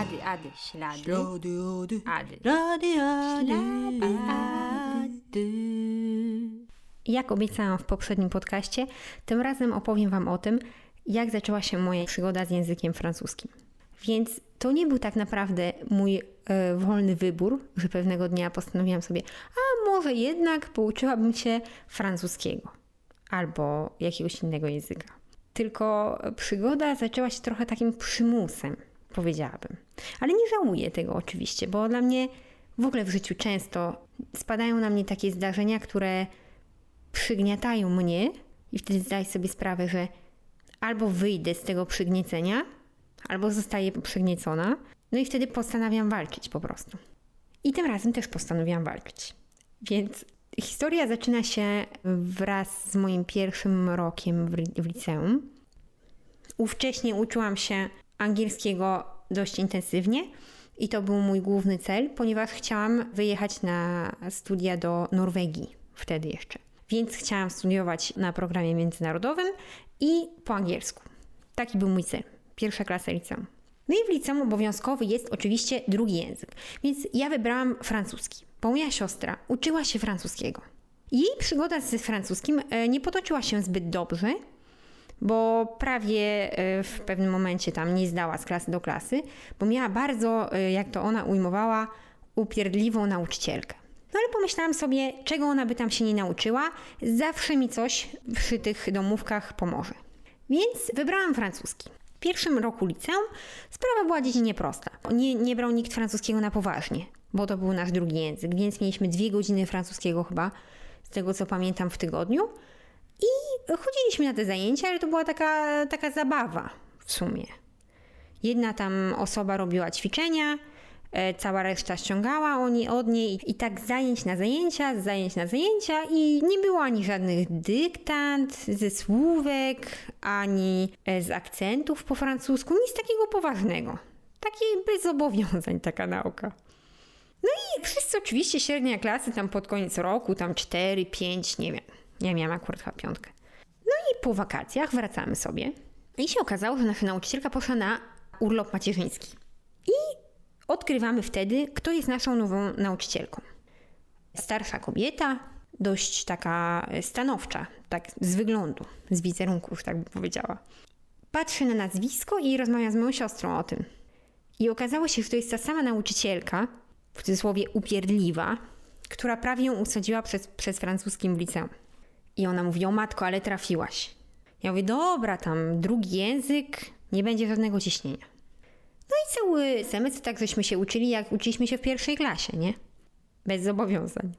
Ady, ady, ślady. Ślady, ady, Ady. rady, ady, Ślady, ady. Jak obiecałam w poprzednim podcaście, tym razem opowiem Wam o tym, jak zaczęła się moja przygoda z językiem francuskim. Więc to nie był tak naprawdę mój e, wolny wybór, że pewnego dnia postanowiłam sobie, a może jednak pouczyłabym się francuskiego albo jakiegoś innego języka. Tylko przygoda zaczęła się trochę takim przymusem, powiedziałabym. Ale nie żałuję tego oczywiście, bo dla mnie w ogóle w życiu często spadają na mnie takie zdarzenia, które przygniatają mnie i wtedy zdaję sobie sprawę, że albo wyjdę z tego przygniecenia, albo zostaję przygniecona, no i wtedy postanawiam walczyć po prostu. I tym razem też postanowiłam walczyć. Więc historia zaczyna się wraz z moim pierwszym rokiem w, liceum. Ówcześnie uczyłam się angielskiego dość intensywnie i to był mój główny cel, ponieważ chciałam wyjechać na studia do Norwegii wtedy jeszcze. Więc chciałam studiować na programie międzynarodowym i po angielsku. Taki był mój cel. Pierwsza klasa liceum. No i w liceum obowiązkowy jest oczywiście drugi język, więc ja wybrałam francuski, bo moja siostra uczyła się francuskiego. Jej przygoda ze francuskim e, nie potoczyła się zbyt dobrze, bo prawie e, w pewnym momencie tam nie zdała z klasy do klasy, bo miała bardzo, e, jak to ona ujmowała, upierdliwą nauczycielkę. No ale pomyślałam sobie, czego ona by tam się nie nauczyła, zawsze mi coś przy tych domówkach pomoże. Więc wybrałam francuski. W pierwszym roku liceum sprawa była dziecinnie prosta. Nie, nie brał nikt francuskiego na poważnie, bo to był nasz drugi język, więc mieliśmy dwie godziny francuskiego chyba, z tego co pamiętam w tygodniu. I chodziliśmy na te zajęcia, ale to była taka, taka zabawa w sumie. Jedna tam osoba robiła ćwiczenia, e, cała reszta ściągała oni od niej i tak zajęć na zajęcia, z zajęć na zajęcia i nie było ani żadnych dyktant ze słówek, ani e, z akcentów po francusku, nic takiego poważnego. Takie bez zobowiązań taka nauka. No i wszyscy oczywiście średnia klasy tam pod koniec roku, tam 4, 5, nie wiem. Ja miałam akurat chyba piątkę. No i po wakacjach wracamy sobie i się okazało, że nasza nauczycielka poszła na urlop macierzyński. I odkrywamy wtedy, kto jest naszą nową nauczycielką. Starsza kobieta, dość taka stanowcza, tak z wyglądu, z wizerunku, tak bym powiedziała. Patrzę na nazwisko i rozmawiam z moją siostrą o tym. I okazało się, że to jest ta sama nauczycielka, w cudzysłowie upierdliwa, która prawie ją usadziła przez, przez francuskim liceum. I ona mówi, o matko, ale trafiłaś. Ja mówię, dobra, tam drugi język, nie będzie żadnego ciśnienia. No i cały semestr tak żeśmy się uczyli, jak uczyliśmy się w pierwszej klasie, nie? Bez zobowiązań.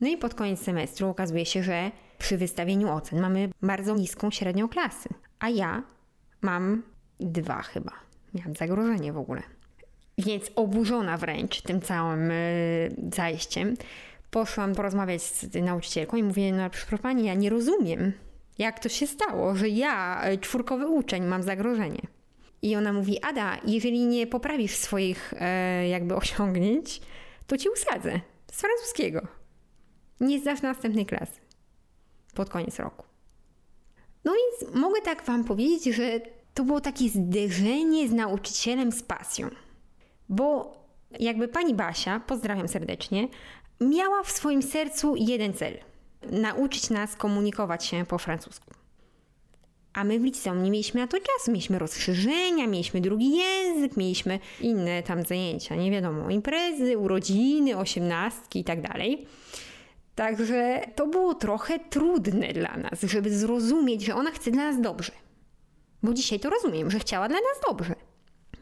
No i pod koniec semestru okazuje się, że przy wystawieniu ocen mamy bardzo niską średnią klasy. A ja mam dwa chyba. Miałam zagrożenie w ogóle. Więc oburzona wręcz tym całym yy, zajściem, poszłam porozmawiać z nauczycielką i mówię, no proszę pani, ja nie rozumiem, jak to się stało, że ja, y, czwórkowy uczeń, mam zagrożenie. I ona mówi, Ada, jeżeli nie poprawisz swoich e, jakby osiągnięć, to ci usadzę z francuskiego. Nie zdasz następnej klasy. Pod koniec roku. No więc mogę tak wam powiedzieć, że to było takie zderzenie z nauczycielem z pasją. Bo jakby pani Basia, pozdrawiam serdecznie, miała w swoim sercu jeden cel: nauczyć nas komunikować się po francusku. A my w liceum nie mieliśmy na to czasu. Mieliśmy rozszerzenia, mieliśmy drugi język, mieliśmy inne tam zajęcia, nie wiadomo, imprezy, urodziny, osiemnastki i tak dalej. Także to było trochę trudne dla nas, żeby zrozumieć, że ona chce dla nas dobrze. Bo dzisiaj to rozumiem, że chciała dla nas dobrze.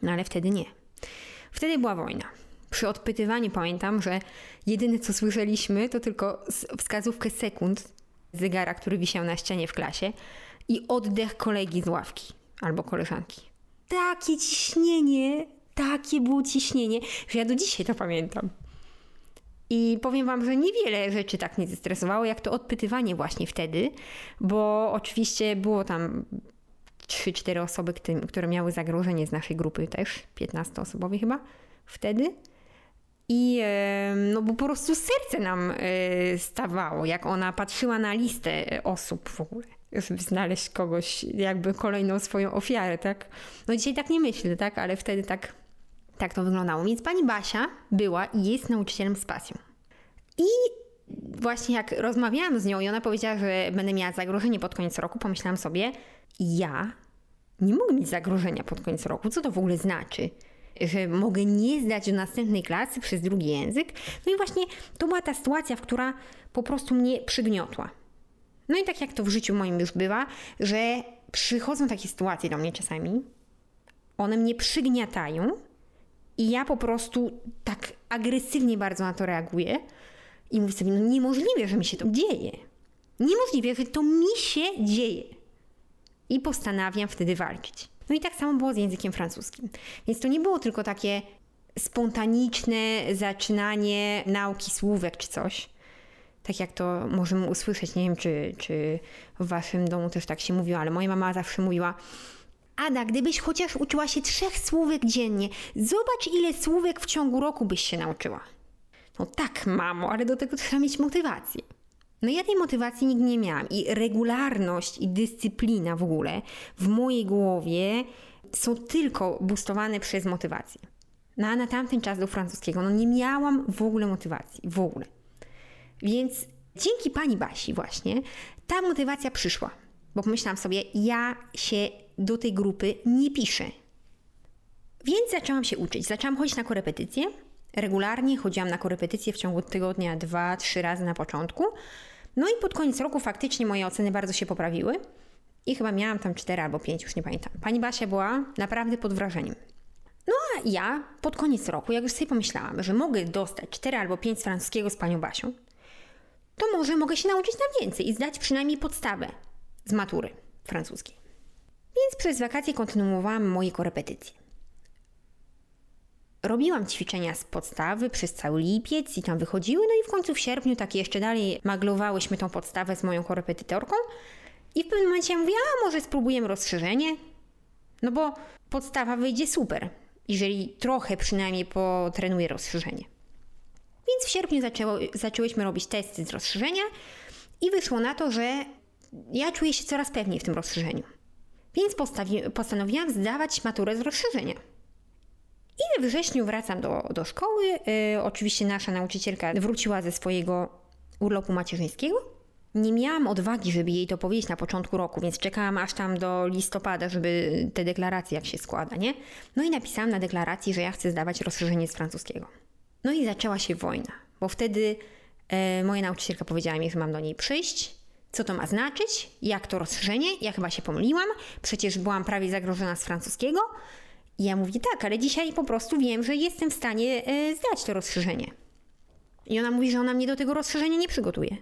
No ale wtedy nie. Wtedy była wojna. Przy odpytywaniu pamiętam, że jedyne co słyszeliśmy to tylko wskazówkę sekund zegara, który wisiał na ścianie w klasie i oddech kolegi z ławki albo koleżanki. Takie ciśnienie, takie było ciśnienie, że ja do dzisiaj to pamiętam. I powiem Wam, że niewiele rzeczy tak mnie zestresowało, jak to odpytywanie właśnie wtedy, bo oczywiście było tam 3-4 osoby, które miały zagrożenie z naszej grupy też, 15-osobowej chyba, wtedy. I no bo po prostu serce nam stawało, jak ona patrzyła na listę osób w ogóle, żeby znaleźć kogoś, jakby kolejną swoją ofiarę, tak? No dzisiaj tak nie myślę, tak? Ale wtedy tak Tak to wyglądało. Więc pani Basia była i jest nauczycielem z pasją. I właśnie jak rozmawiałam z nią i ona powiedziała, że będę miała zagrożenie pod koniec roku, pomyślałam sobie, ja nie mogę mieć zagrożenia pod koniec roku. Co to w ogóle znaczy? Że mogę nie zdać do następnej klasy przez drugi język. No i właśnie to była ta sytuacja, w która po prostu mnie przygniotła. No i tak jak to w życiu moim już bywa, że przychodzą takie sytuacje do mnie czasami, one mnie przygniatają i ja po prostu tak agresywnie bardzo na to reaguję i mówię sobie, no niemożliwe, że mi się to dzieje. Niemożliwe, że to mi się dzieje. I postanawiam wtedy walczyć. No i tak samo było z językiem francuskim. Więc to nie było tylko takie spontaniczne zaczynanie nauki słówek czy coś. Tak jak to możemy usłyszeć, nie wiem czy, czy w waszym domu też tak się mówiło, ale moja mama zawsze mówiła Ada, gdybyś chociaż uczyła się trzech słówek dziennie, zobacz ile słówek w ciągu roku byś się nauczyła. No tak, mamo, ale do tego trzeba mieć motywację. No ja tej motywacji nigdy nie miałam i regularność i dyscyplina w ogóle w mojej głowie są tylko boostowane przez motywację. No a na tamten czas do francuskiego no nie miałam w ogóle motywacji, w ogóle. Więc dzięki pani Basi właśnie ta motywacja przyszła, bo pomyślałam sobie, ja się do tej grupy nie piszę. Więc zaczęłam się uczyć, zaczęłam chodzić na korepetycje, regularnie chodziłam na korepetycje w ciągu tygodnia dwa, trzy razy na początku. No i pod koniec roku faktycznie moje oceny bardzo się poprawiły. I chyba miałam tam cztery albo pięć, już nie pamiętam. Pani Basia była naprawdę pod wrażeniem. No a ja pod koniec roku, jak już sobie pomyślałam, że mogę dostać cztery albo pięć z francuskiego z panią Basią, to może mogę się nauczyć na więcej i zdać przynajmniej podstawę z matury francuskiej. Więc przez wakacje kontynuowałam moje korepetycje. Robiłam ćwiczenia z podstawy przez cały lipiec i tam wychodziły, no i w końcu w sierpniu tak jeszcze dalej maglowałyśmy tą podstawę z moją korepetytorką i w pewnym momencie mówię, a może spróbujemy rozszerzenie? No bo podstawa wyjdzie super, jeżeli trochę przynajmniej potrenuję rozszerzenie. Więc w sierpniu zaczęło, zaczęłyśmy robić testy z rozszerzenia i wyszło na to, że ja czuję się coraz pewniej w tym rozszerzeniu. Więc postawi- postanowiłam zdawać maturę z rozszerzenia. I we wrześniu wracam do, do szkoły. Yy, oczywiście nasza nauczycielka wróciła ze swojego urlopu macierzyńskiego. Nie miałam odwagi, żeby jej to powiedzieć na początku roku, więc czekałam aż tam do listopada, żeby te deklaracje jak się składa, nie? No i napisałam na deklaracji, że ja chcę zdawać rozszerzenie z francuskiego. No i zaczęła się wojna, bo wtedy e, moja nauczycielka powiedziała mi, że mam do niej przyjść, co to ma znaczyć, jak to rozszerzenie. Ja chyba się pomyliłam, przecież byłam prawie zagrożona z francuskiego. I ja mówię, tak, ale dzisiaj po prostu wiem, że jestem w stanie e, zdać to rozszerzenie. I ona mówi, że ona mnie do tego rozszerzenia nie przygotuje.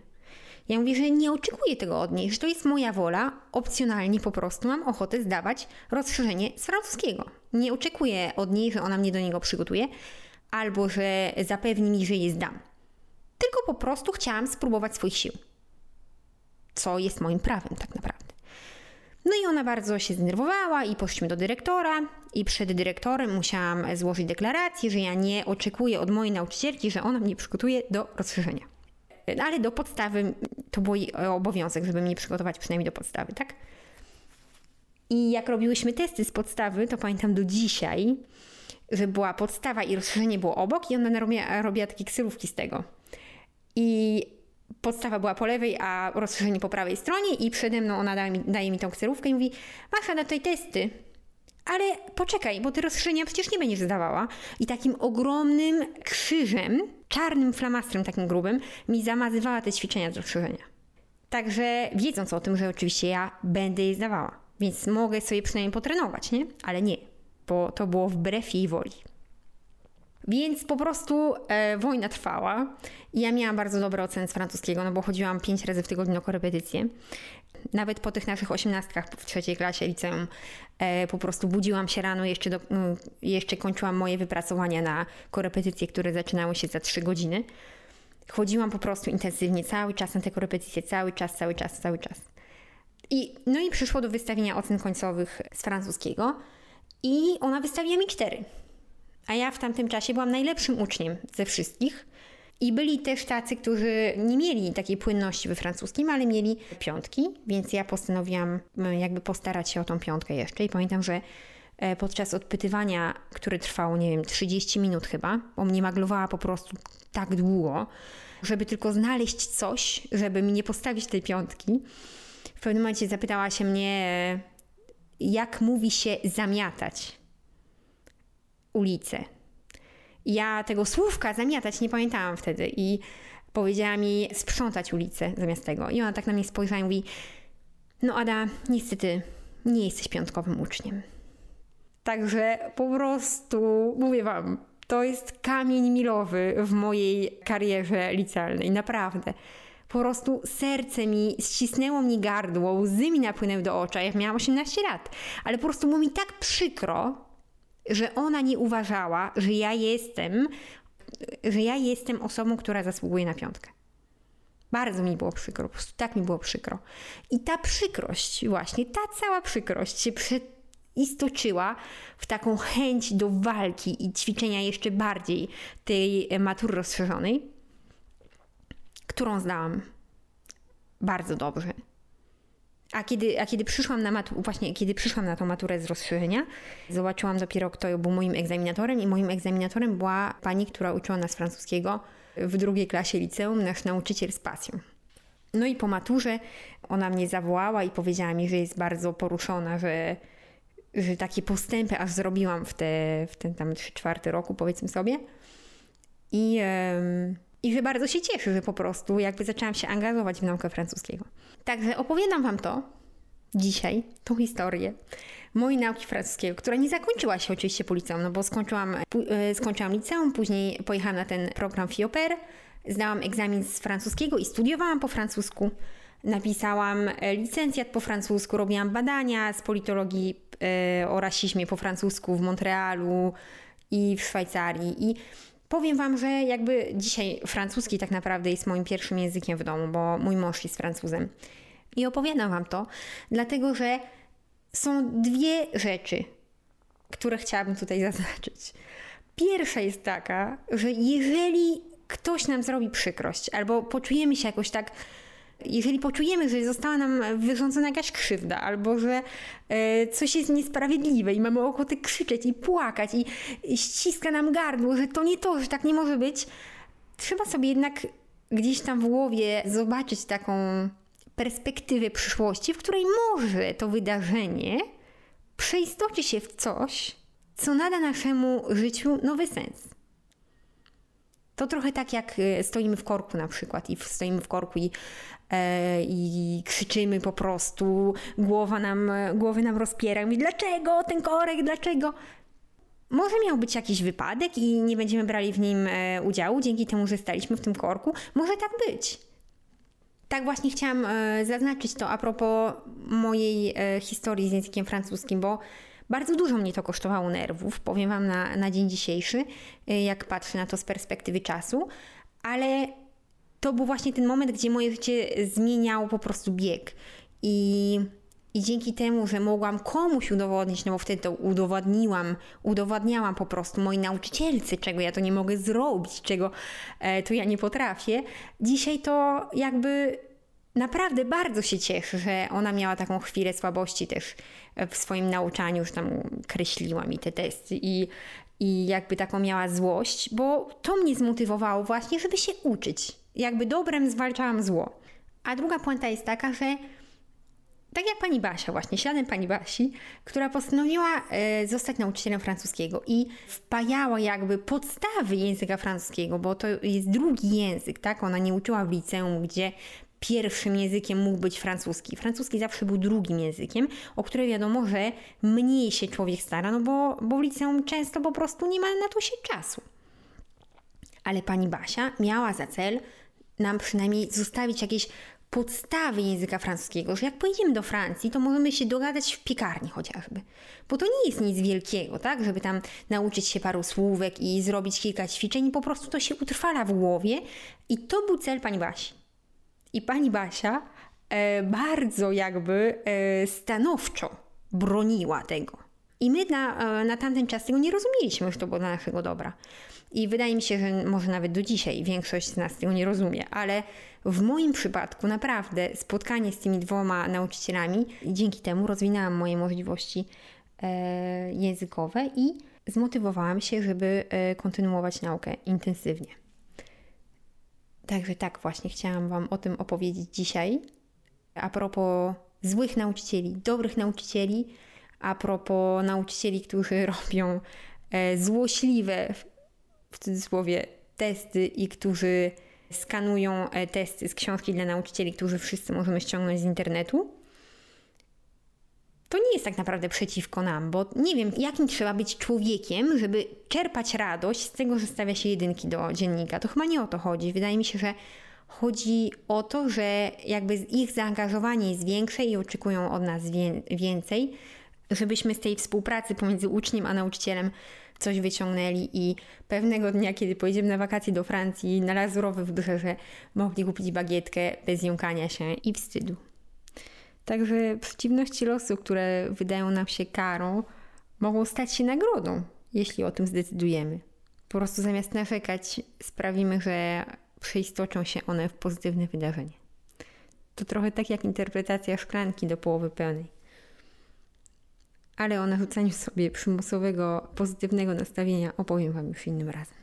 Ja mówię, że nie oczekuję tego od niej, że to jest moja wola, opcjonalnie po prostu mam ochotę zdawać rozszerzenie z francuskiego. Nie oczekuję od niej, że ona mnie do niego przygotuje, albo że zapewni mi, że je zdam. Tylko po prostu chciałam spróbować swoich sił. Co jest moim prawem tak naprawdę. No i ona bardzo się zdenerwowała i poszliśmy do dyrektora i przed dyrektorem musiałam złożyć deklarację, że ja nie oczekuję od mojej nauczycielki, że ona mnie przygotuje do rozszerzenia. No ale do podstawy to był jej obowiązek, żeby mnie przygotować przynajmniej do podstawy, tak? I jak robiłyśmy testy z podstawy, to pamiętam do dzisiaj, że była podstawa i rozszerzenie było obok i ona robiła, robiła takie ksylówki z tego. I podstawa była po lewej, a rozszerzenie po prawej stronie i przede mną ona daje mi, daje mi tą ksylówkę i mówi Masza, na tej testy. Ale poczekaj, bo ty rozszerzenia przecież nie będziesz zdawała. I takim ogromnym krzyżem, czarnym flamastrem takim grubym, mi zamazywała te ćwiczenia z rozszerzenia. Także wiedząc o tym, że oczywiście ja będę je zdawała. Więc mogę sobie przynajmniej potrenować, nie? Ale nie, bo to było wbrew jej woli. Więc po prostu e, wojna trwała ja miałam bardzo dobre oceny z francuskiego, no bo chodziłam pięć razy w tygodniu na korepetycje. Nawet po tych naszych osiemnastkach w trzeciej klasie liceum e, po prostu budziłam się rano, jeszcze, do, mm, jeszcze kończyłam moje wypracowania na korepetycje, które zaczynały się za trzy godziny. Chodziłam po prostu intensywnie cały czas na te korepetycje, cały czas, cały czas, cały czas. I, no i przyszło do wystawienia ocen końcowych z francuskiego i ona wystawiła mi cztery. A ja w tamtym czasie byłam najlepszym uczniem ze wszystkich. I byli też tacy, którzy nie mieli takiej płynności we francuskim, ale mieli piątki, więc ja postanowiłam jakby postarać się o tą piątkę jeszcze. I pamiętam, że e, podczas odpytywania, które trwało, nie wiem, 30 minut chyba, bo mnie maglowała po prostu tak długo, żeby tylko znaleźć coś, żeby mi nie postawić tej piątki. W pewnym momencie zapytała się mnie, jak mówi się zamiatać ulicę. Ja tego słówka zamiatać nie pamiętałam wtedy i powiedziała mi sprzątać ulicę zamiast tego. I ona tak na mnie spojrzała i mówi, no Ada, niestety nie jesteś piątkowym uczniem. Także po prostu, mówię wam, to jest kamień milowy w mojej karierze licealnej, naprawdę. Po prostu serce mi ścisnęło mi gardło, łzy mi napłynęły do oczu, jak miałam 18 lat. Ale po prostu było mi tak przykro, że ona nie uważała, że ja jestem, że ja jestem osobą, która zasługuje na piątkę. Bardzo mi było przykro, po prostu tak mi było przykro. I ta przykrość, właśnie ta cała przykrość się istoczyła w taką chęć do walki i ćwiczenia jeszcze bardziej tej matury rozszerzonej, którą zdałam bardzo dobrze. A kiedy, a kiedy przyszłam na matu, właśnie kiedy przyszłam na tą maturę z rozszerzenia, zobaczyłam dopiero, kto był moim egzaminatorem i moim egzaminatorem była pani, która uczyła nas francuskiego w drugiej klasie liceum, nasz nauczyciel z pasją. No i po maturze ona mnie zawołała i powiedziała mi, że jest bardzo poruszona, że, że takie postępy aż zrobiłam w, te, w ten tam czwarty roku, powiedzmy sobie. I, I że bardzo się cieszy, że po prostu jakby zaczęłam się angażować w naukę francuskiego. Także opowiadam Wam to dzisiaj, tą historię mojej nauki francuskiego, która nie zakończyła się oczywiście po liceum, no bo skończyłam, e, skończyłam liceum, później pojechałam na ten program FIOPER, zdałam egzamin z francuskiego i studiowałam po francusku. Napisałam e, licencjat po francusku, robiłam badania z politologii e, o rasizmie po francusku w Montrealu i w Szwajcarii. I powiem Wam, że jakby dzisiaj francuski tak naprawdę jest moim pierwszym językiem w domu, bo mój mąż jest Francuzem. I opowiadam Wam to, dlatego że są dwie rzeczy, które chciałabym tutaj zaznaczyć. Pierwsza jest taka, że jeżeli ktoś nam zrobi przykrość, albo poczujemy się jakoś tak, jeżeli poczujemy, że została nam wyrządzona jakaś krzywda, albo że e, coś jest niesprawiedliwe i mamy ochotę krzyczeć i płakać i, i ściska nam gardło, że to nie to, że tak nie może być, trzeba sobie jednak gdzieś tam w głowie zobaczyć taką perspektywę przyszłości, w której może to wydarzenie przeistoczy się w coś, co nada naszemu życiu nowy sens. To trochę tak jak e, stoimy w korku na przykład i stoimy w korku i, e, i krzyczymy po prostu, głowa nam, głowy nam rozpiera i dlaczego ten korek, dlaczego? Może miał być jakiś wypadek i nie będziemy brali w nim e, udziału dzięki temu, że staliśmy w tym korku. Może tak być tak właśnie chciałam e, zaznaczyć to a propos mojej e, historii z językiem francuskim, bo bardzo dużo mnie to kosztowało nerwów, powiem Wam na, na dzień dzisiejszy, e, jak patrzę na to z perspektywy czasu, ale to był właśnie ten moment, gdzie moje życie zmieniało po prostu bieg. I, I dzięki temu, że mogłam komuś udowodnić, no bo wtedy to udowodniłam, udowadniałam po prostu mojej nauczycielce, czego ja to nie mogę zrobić, czego e, to ja nie potrafię, dzisiaj to jakby naprawdę bardzo się cieszę, że ona miała taką chwilę słabości też w swoim nauczaniu, już tam kreśliła mi te testy i, i jakby taką miała złość, bo to mnie zmotywowało właśnie, żeby się uczyć. Jakby dobrem zwalczałam zło. A druga puenta jest taka, że tak jak pani Basia, właśnie śladem pani Basi, która postanowiła e, zostać nauczycielem francuskiego i wpajała jakby podstawy języka francuskiego, bo to jest drugi język, tak? Ona nie uczyła w liceum, gdzie pierwszym językiem mógł być francuski. Francuski zawsze był drugim językiem, o który wiadomo, że mniej się człowiek stara, no bo, bo w liceum często po prostu nie ma na to się czasu. Ale pani Basia miała za cel nam przynajmniej zostawić jakieś podstawy języka francuskiego, że jak pojedziemy do Francji, to możemy się dogadać w piekarni chociażby. Bo to nie jest nic wielkiego, tak? Żeby tam nauczyć się paru słówek i zrobić kilka ćwiczeń, po prostu to się utrwala w głowie i to był cel pani Basi. I pani Basia e, bardzo jakby e, stanowczo broniła tego. I my na, e, na tamten czas tego nie rozumieliśmy, że to było dla naszego dobra. I wydaje mi się, że może nawet do dzisiaj większość z nas tego nie rozumie, ale w moim przypadku naprawdę spotkanie z tymi dwoma nauczycielami, dzięki temu rozwinęłam moje możliwości e, językowe i zmotywowałam się, żeby e, kontynuować naukę intensywnie. Także tak właśnie chciałam Wam o tym opowiedzieć dzisiaj. A propos złych nauczycieli, dobrych nauczycieli, a propos nauczycieli, którzy robią e, złośliwe, w cudzysłowie, testy i którzy skanują e, testy z książki dla nauczycieli, którzy wszyscy możemy ściągnąć z internetu. To nie jest tak naprawdę przeciwko nam, bo nie wiem, jakim trzeba być człowiekiem, żeby czerpać radość z tego, że stawia się jedynki do dziennika. To chyba nie o to chodzi. Wydaje mi się, że chodzi o to, że jakby ich zaangażowanie jest większe i oczekują od nas więcej, żebyśmy z tej współpracy pomiędzy uczniem a nauczycielem coś wyciągnęli i pewnego dnia, kiedy pojedziemy na wakacje do Francji, na Lazurowe wybrzeże, mogli kupić bagietkę bez jąkania się i wstydu. Także przeciwności losu, które wydają nam się karą, mogą stać się nagrodą, jeśli o tym zdecydujemy. Po prostu zamiast narzekać, sprawimy, że przeistoczą się one w pozytywne wydarzenie. To trochę tak jak interpretacja szklanki do połowy pełnej. Ale o narzucaniu sobie przymusowego, pozytywnego nastawienia opowiem Wam już innym razem.